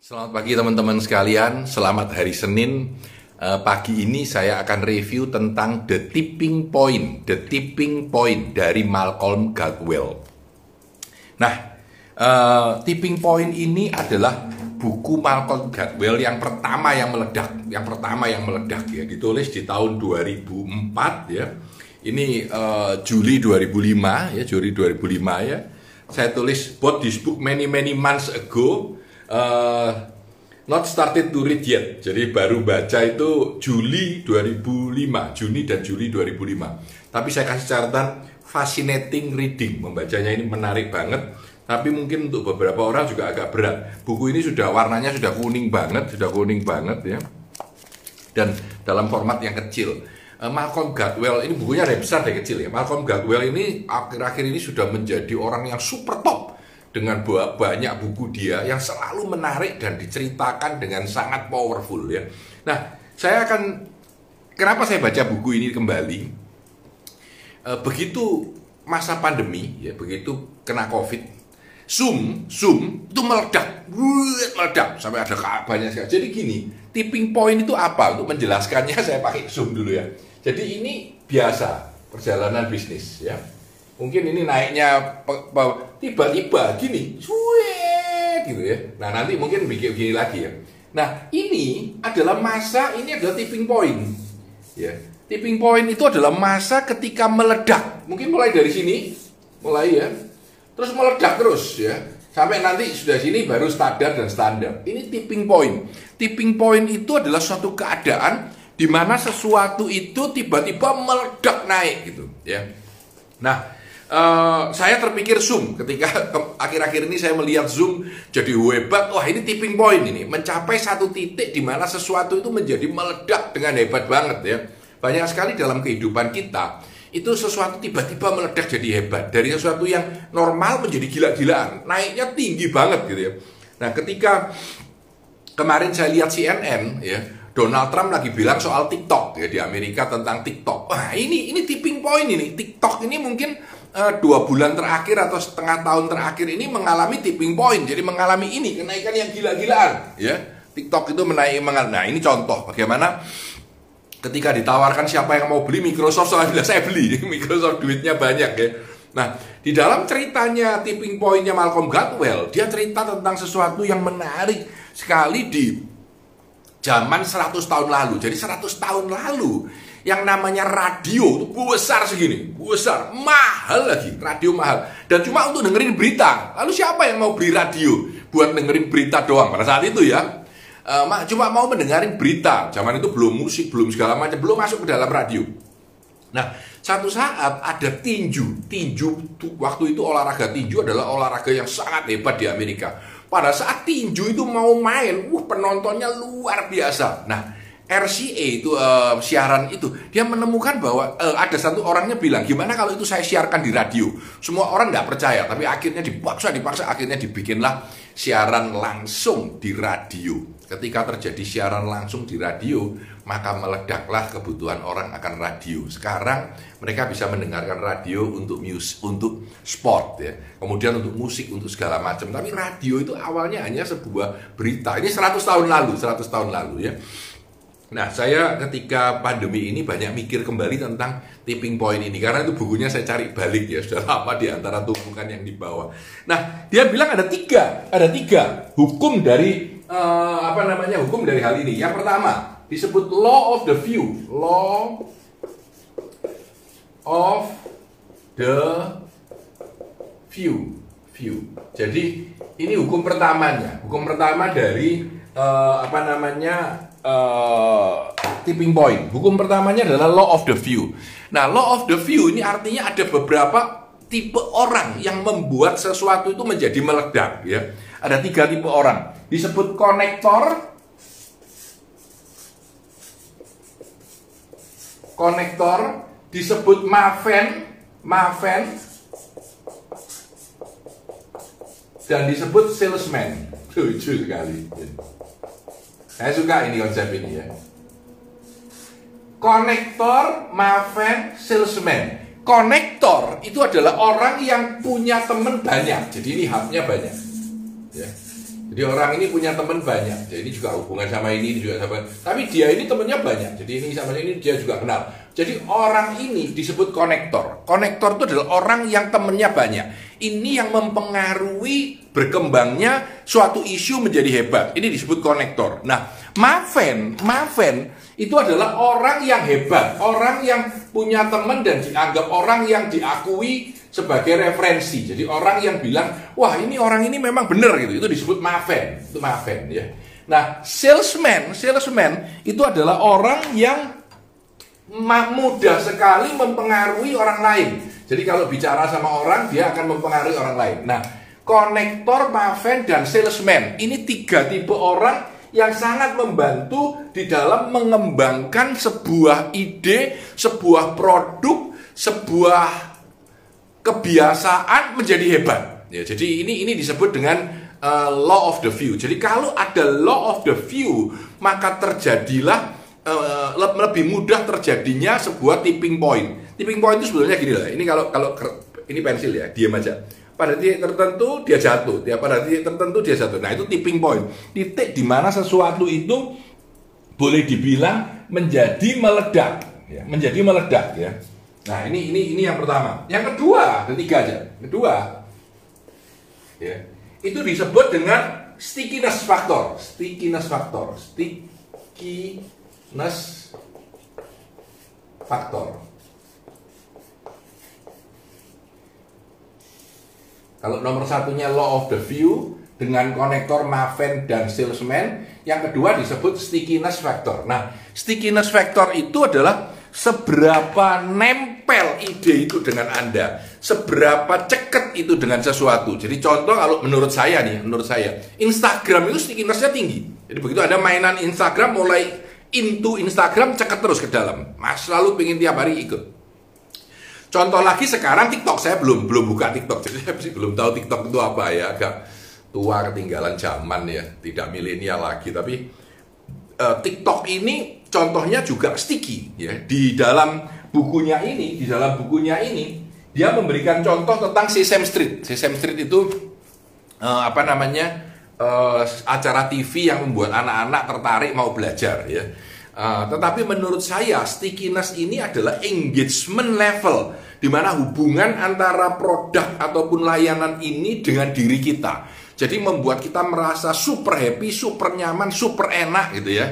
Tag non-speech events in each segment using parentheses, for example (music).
Selamat pagi teman-teman sekalian, selamat hari Senin. Eh, pagi ini saya akan review tentang The Tipping Point, The Tipping Point dari Malcolm Gladwell. Nah, eh, Tipping Point ini adalah buku Malcolm Gladwell yang pertama yang meledak, yang pertama yang meledak ya, ditulis di tahun 2004 ya. Ini eh, Juli 2005 ya, Juli 2005 ya. Saya tulis bought this book many many months ago uh, not started to read yet. Jadi baru baca itu Juli 2005, Juni dan Juli 2005. Tapi saya kasih catatan fascinating reading, membacanya ini menarik banget. Tapi mungkin untuk beberapa orang juga agak berat. Buku ini sudah warnanya sudah kuning banget, sudah kuning banget ya. Dan dalam format yang kecil. Eh, Malcolm Gladwell ini bukunya dari besar dari kecil ya. Malcolm Gladwell ini akhir-akhir ini sudah menjadi orang yang super top dengan banyak buku dia yang selalu menarik dan diceritakan dengan sangat powerful ya. Nah, saya akan kenapa saya baca buku ini kembali? E, begitu masa pandemi ya, begitu kena Covid, Zoom, Zoom itu meledak, meledak sampai ada banyak sekali. Jadi gini, tipping point itu apa? Untuk menjelaskannya (laughs) saya pakai Zoom dulu ya. Jadi ini biasa perjalanan bisnis ya mungkin ini naiknya tiba-tiba gini, suet gitu ya. Nah nanti mungkin bikin gini lagi ya. Nah ini adalah masa, ini adalah tipping point. Ya, tipping point itu adalah masa ketika meledak. Mungkin mulai dari sini, mulai ya, terus meledak terus ya. Sampai nanti sudah sini baru standar dan standar. Ini tipping point. Tipping point itu adalah suatu keadaan di mana sesuatu itu tiba-tiba meledak naik gitu ya. Nah, Uh, saya terpikir Zoom ketika akhir-akhir ini saya melihat Zoom jadi hebat. Wah ini tipping point ini mencapai satu titik di mana sesuatu itu menjadi meledak dengan hebat banget ya. Banyak sekali dalam kehidupan kita itu sesuatu tiba-tiba meledak jadi hebat dari sesuatu yang normal menjadi gila-gilaan naiknya tinggi banget gitu ya. Nah ketika kemarin saya lihat CNN ya Donald Trump lagi bilang soal TikTok ya di Amerika tentang TikTok. Wah ini ini tipping point ini TikTok ini mungkin uh, dua bulan terakhir atau setengah tahun terakhir ini mengalami tipping point, jadi mengalami ini kenaikan yang gila-gilaan, ya. TikTok itu menaiki mengal. Nah ini contoh bagaimana ketika ditawarkan siapa yang mau beli Microsoft, soalnya (laughs) saya beli, Microsoft duitnya banyak ya. Nah, di dalam ceritanya tipping pointnya Malcolm Gladwell, dia cerita tentang sesuatu yang menarik sekali di zaman 100 tahun lalu. Jadi 100 tahun lalu yang namanya radio itu besar segini, besar, mahal lagi, radio mahal. Dan cuma untuk dengerin berita. Lalu siapa yang mau beli radio buat dengerin berita doang pada saat itu ya? Uh, cuma mau mendengarin berita. Zaman itu belum musik, belum segala macam, belum masuk ke dalam radio. Nah, satu saat ada tinju. Tinju waktu itu olahraga tinju adalah olahraga yang sangat hebat di Amerika. Pada saat tinju itu mau main, uh penontonnya luar biasa. Nah, RCA itu uh, siaran itu dia menemukan bahwa uh, ada satu orangnya bilang gimana kalau itu saya siarkan di radio? Semua orang nggak percaya tapi akhirnya dipaksa dipaksa akhirnya dibikinlah siaran langsung di radio. Ketika terjadi siaran langsung di radio maka meledaklah kebutuhan orang akan radio. Sekarang mereka bisa mendengarkan radio untuk mus untuk sport ya. Kemudian untuk musik untuk segala macam. Tapi radio itu awalnya hanya sebuah berita. Ini 100 tahun lalu 100 tahun lalu ya Nah, saya ketika pandemi ini banyak mikir kembali tentang tipping point ini karena itu bukunya saya cari balik ya (laughs) sudah lama di antara tumpukan yang di bawah. Nah, dia bilang ada tiga, ada tiga hukum dari uh, apa namanya hukum dari hal ini. Yang pertama disebut law of the view, law of the view, view. Jadi ini hukum pertamanya, hukum pertama dari uh, apa namanya uh, tipping point. Hukum pertamanya adalah law of the view. Nah, law of the view ini artinya ada beberapa tipe orang yang membuat sesuatu itu menjadi meledak ya. Ada tiga tipe orang. Disebut konektor, konektor, disebut maven, maven, dan disebut salesman. Lucu sekali. Saya suka ini konsep ini ya. Konektor, maven, salesman. Konektor itu adalah orang yang punya teman banyak. Jadi ini hubnya banyak. Ya. Jadi orang ini punya teman banyak. Jadi ini juga hubungan sama ini, ini juga sama. Tapi dia ini temannya banyak. Jadi ini sama ini dia juga kenal. Jadi orang ini disebut konektor. Konektor itu adalah orang yang temannya banyak. Ini yang mempengaruhi berkembangnya suatu isu menjadi hebat. Ini disebut konektor. Nah, Maven, Maven itu adalah orang yang hebat, orang yang punya teman dan dianggap orang yang diakui sebagai referensi. Jadi orang yang bilang, wah ini orang ini memang benar gitu. Itu disebut maven, itu maven ya. Nah, salesman, salesman itu adalah orang yang mudah sekali mempengaruhi orang lain. Jadi kalau bicara sama orang, dia akan mempengaruhi orang lain. Nah, konektor, maven, dan salesman ini tiga tipe orang yang sangat membantu di dalam mengembangkan sebuah ide, sebuah produk, sebuah kebiasaan menjadi hebat. Ya, jadi ini ini disebut dengan uh, law of the few. Jadi kalau ada law of the few, maka terjadilah uh, lebih mudah terjadinya sebuah tipping point. Tipping point itu sebetulnya gini lah. Ini kalau kalau ini pensil ya, diam aja pada titik tertentu dia jatuh, dia pada titik tertentu dia jatuh. Nah itu tipping point, titik di mana sesuatu itu boleh dibilang menjadi meledak, ya, menjadi meledak ya. Nah ini ini ini yang pertama. Yang kedua, ketiga aja. Kedua, ya itu disebut dengan stickiness factor, stickiness factor, stickiness factor. Kalau nomor satunya law of the view dengan konektor Maven dan salesman, yang kedua disebut stickiness factor. Nah, stickiness factor itu adalah seberapa nempel ide itu dengan Anda, seberapa ceket itu dengan sesuatu. Jadi contoh kalau menurut saya nih, menurut saya, Instagram itu stickinessnya tinggi. Jadi begitu ada mainan Instagram mulai into Instagram ceket terus ke dalam. Mas selalu pengen tiap hari ikut. Contoh lagi sekarang TikTok saya belum belum buka TikTok, jadi saya masih belum tahu TikTok itu apa ya, agak tua ketinggalan zaman ya, tidak milenial lagi. Tapi uh, TikTok ini contohnya juga sticky ya. Di dalam bukunya ini, di dalam bukunya ini dia memberikan contoh tentang Sesame Street. Sesame Street itu uh, apa namanya uh, acara TV yang membuat anak-anak tertarik mau belajar ya Uh, tetapi menurut saya stickiness ini adalah engagement level di mana hubungan antara produk ataupun layanan ini dengan diri kita. Jadi membuat kita merasa super happy, super nyaman, super enak gitu ya.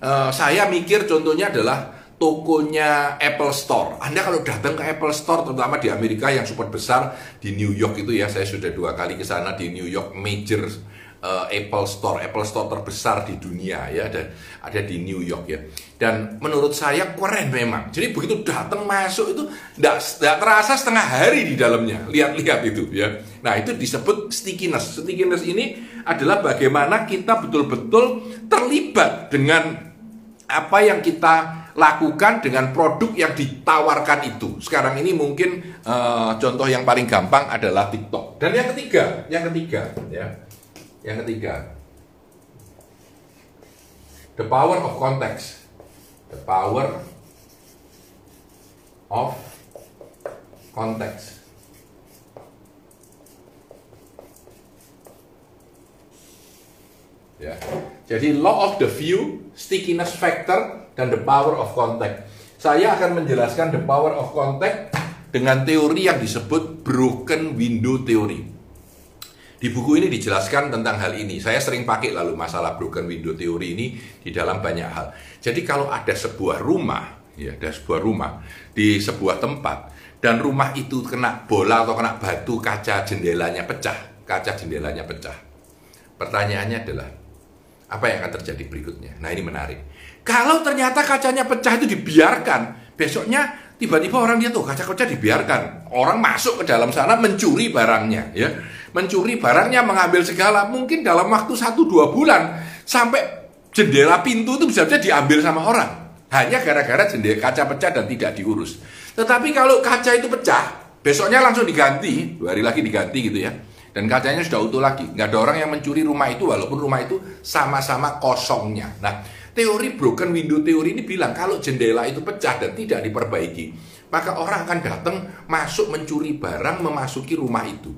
Uh, saya mikir contohnya adalah tokonya Apple Store. Anda kalau datang ke Apple Store, terutama di Amerika yang super besar di New York itu ya, saya sudah dua kali ke sana di New York major uh, Apple Store, Apple Store terbesar di dunia ya, ada ada di New York ya. Dan menurut saya keren memang. Jadi begitu datang masuk itu tidak terasa setengah hari di dalamnya. Lihat-lihat itu ya. Nah itu disebut stickiness. Stickiness ini adalah bagaimana kita betul-betul terlibat dengan apa yang kita lakukan dengan produk yang ditawarkan itu. Sekarang ini mungkin uh, contoh yang paling gampang adalah TikTok. Dan yang ketiga, yang ketiga ya yang ketiga, the power of context. The power of context. Ya. Jadi law of the view, stickiness factor, dan the power of contact. Saya akan menjelaskan the power of contact dengan teori yang disebut broken window theory. Di buku ini dijelaskan tentang hal ini. Saya sering pakai lalu masalah broken window theory ini di dalam banyak hal. Jadi kalau ada sebuah rumah, ya ada sebuah rumah di sebuah tempat dan rumah itu kena bola atau kena batu kaca jendelanya pecah, kaca jendelanya pecah. Pertanyaannya adalah apa yang akan terjadi berikutnya? Nah ini menarik. Kalau ternyata kacanya pecah itu dibiarkan, besoknya tiba-tiba orang dia tuh kaca-kaca dibiarkan orang masuk ke dalam sana mencuri barangnya ya mencuri barangnya mengambil segala mungkin dalam waktu satu dua bulan sampai jendela pintu itu bisa saja diambil sama orang. Hanya gara-gara jendela kaca pecah dan tidak diurus. Tetapi kalau kaca itu pecah besoknya langsung diganti dua hari lagi diganti gitu ya. Dan kacanya sudah utuh lagi. Nggak ada orang yang mencuri rumah itu walaupun rumah itu sama-sama kosongnya. Nah Teori broken window teori ini bilang kalau jendela itu pecah dan tidak diperbaiki, maka orang akan datang masuk mencuri barang memasuki rumah itu.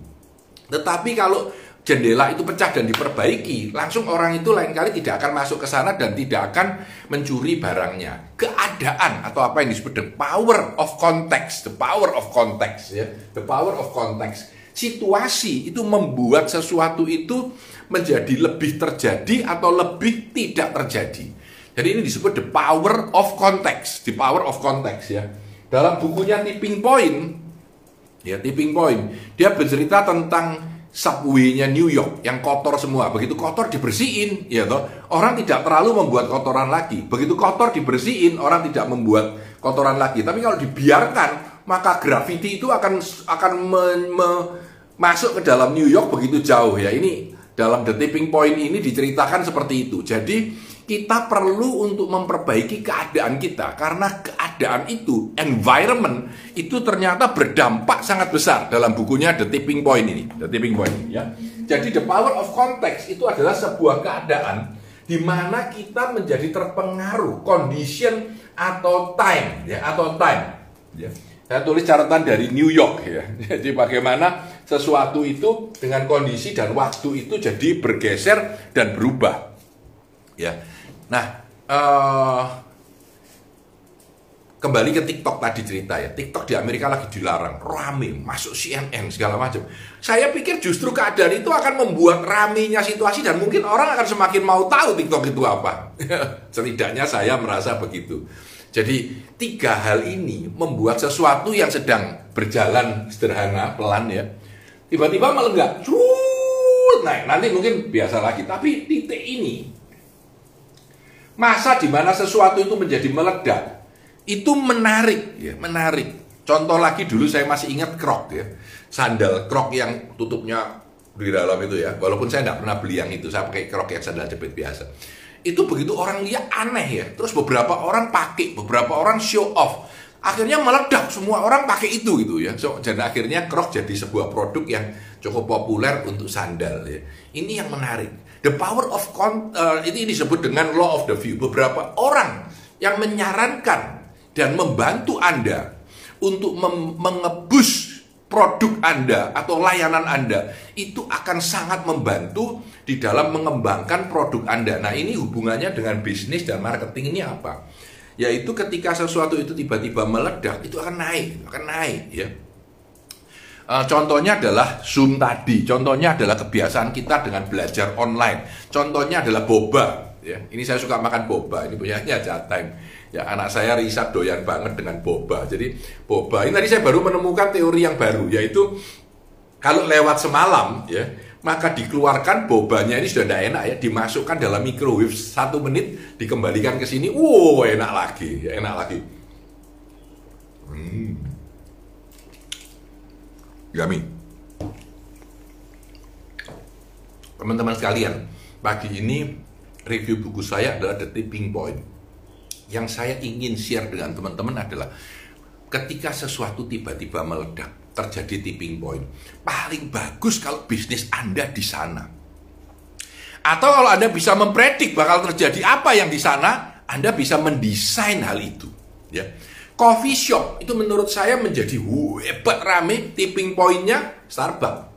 Tetapi kalau jendela itu pecah dan diperbaiki, langsung orang itu lain kali tidak akan masuk ke sana dan tidak akan mencuri barangnya. Keadaan atau apa yang disebut the power of context, the power of context ya, the power of context. Situasi itu membuat sesuatu itu menjadi lebih terjadi atau lebih tidak terjadi. Jadi ini disebut the power of context, the power of context ya. Dalam bukunya Tipping Point, ya Tipping Point, dia bercerita tentang subway-nya New York yang kotor semua. Begitu kotor dibersihin, ya toh. Orang tidak terlalu membuat kotoran lagi. Begitu kotor dibersihin, orang tidak membuat kotoran lagi. Tapi kalau dibiarkan, maka graffiti itu akan akan me, me, masuk ke dalam New York begitu jauh ya. Ini dalam the tipping point ini diceritakan seperti itu. Jadi kita perlu untuk memperbaiki keadaan kita. Karena keadaan itu environment itu ternyata berdampak sangat besar. Dalam bukunya The Tipping Point ini. The Tipping Point ya. Jadi the power of context itu adalah sebuah keadaan di mana kita menjadi terpengaruh condition atau time ya atau time ya. Saya tulis catatan dari New York ya. (laughs) Jadi bagaimana sesuatu itu dengan kondisi dan waktu itu jadi bergeser dan berubah ya Nah, uh, kembali ke TikTok tadi cerita ya. TikTok di Amerika lagi dilarang, rame, masuk CNN segala macam. Saya pikir justru keadaan itu akan membuat ramenya situasi dan mungkin orang akan semakin mau tahu TikTok itu apa. (laughs) Setidaknya saya merasa begitu. Jadi tiga hal ini membuat sesuatu yang sedang berjalan sederhana, pelan ya, tiba-tiba melenggak, naik. Nanti mungkin biasa lagi. Tapi titik ini masa di mana sesuatu itu menjadi meledak itu menarik ya menarik. Contoh lagi dulu saya masih ingat krok ya. Sandal krok yang tutupnya di dalam itu ya. Walaupun saya tidak pernah beli yang itu saya pakai krok yang sandal jepit biasa. Itu begitu orang lihat aneh ya. Terus beberapa orang pakai beberapa orang show off. Akhirnya meledak semua orang pakai itu gitu ya. So, dan akhirnya krok jadi sebuah produk yang cukup populer untuk sandal ya. Ini yang menarik The power of con, uh, ini disebut dengan law of the view. Beberapa orang yang menyarankan dan membantu Anda untuk mengebus produk Anda atau layanan Anda itu akan sangat membantu di dalam mengembangkan produk Anda. Nah, ini hubungannya dengan bisnis dan marketing ini apa? Yaitu ketika sesuatu itu tiba-tiba meledak, itu akan naik, akan naik ya. Uh, contohnya adalah Zoom tadi. Contohnya adalah kebiasaan kita dengan belajar online. Contohnya adalah boba. Ya, ini saya suka makan boba. Ini punyanya Jatime. Ya, anak saya Risa doyan banget dengan boba. Jadi boba. Ini tadi saya baru menemukan teori yang baru, yaitu kalau lewat semalam, ya, maka dikeluarkan bobanya ini sudah tidak enak ya, dimasukkan dalam microwave satu menit, dikembalikan ke sini, wow enak lagi, ya, enak lagi. Hmm. Yummy. Teman-teman sekalian, pagi ini review buku saya adalah The Tipping Point. Yang saya ingin share dengan teman-teman adalah ketika sesuatu tiba-tiba meledak, terjadi tipping point. Paling bagus kalau bisnis Anda di sana. Atau kalau Anda bisa mempredik bakal terjadi apa yang di sana, Anda bisa mendesain hal itu. Ya coffee shop. Itu menurut saya menjadi hebat rame tipping pointnya Starbucks.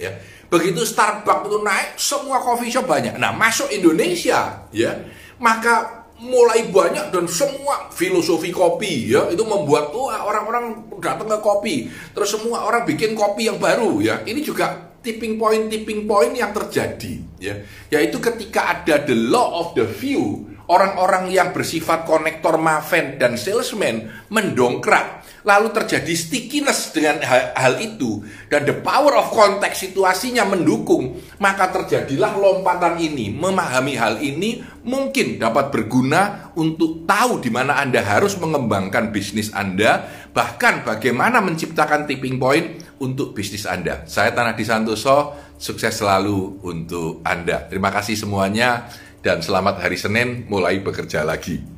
Ya. Begitu Starbucks itu naik semua coffee shop banyak. Nah masuk Indonesia ya maka mulai banyak dan semua filosofi kopi ya itu membuat tuh orang-orang datang ke kopi. Terus semua orang bikin kopi yang baru ya. Ini juga tipping point tipping point yang terjadi ya. Yaitu ketika ada the law of the view orang-orang yang bersifat konektor maven dan salesman mendongkrak. Lalu terjadi stickiness dengan hal, hal itu. Dan the power of context situasinya mendukung. Maka terjadilah lompatan ini. Memahami hal ini mungkin dapat berguna untuk tahu di mana Anda harus mengembangkan bisnis Anda. Bahkan bagaimana menciptakan tipping point untuk bisnis Anda. Saya Tanah Di Santoso sukses selalu untuk Anda. Terima kasih semuanya dan selamat hari Senin mulai bekerja lagi.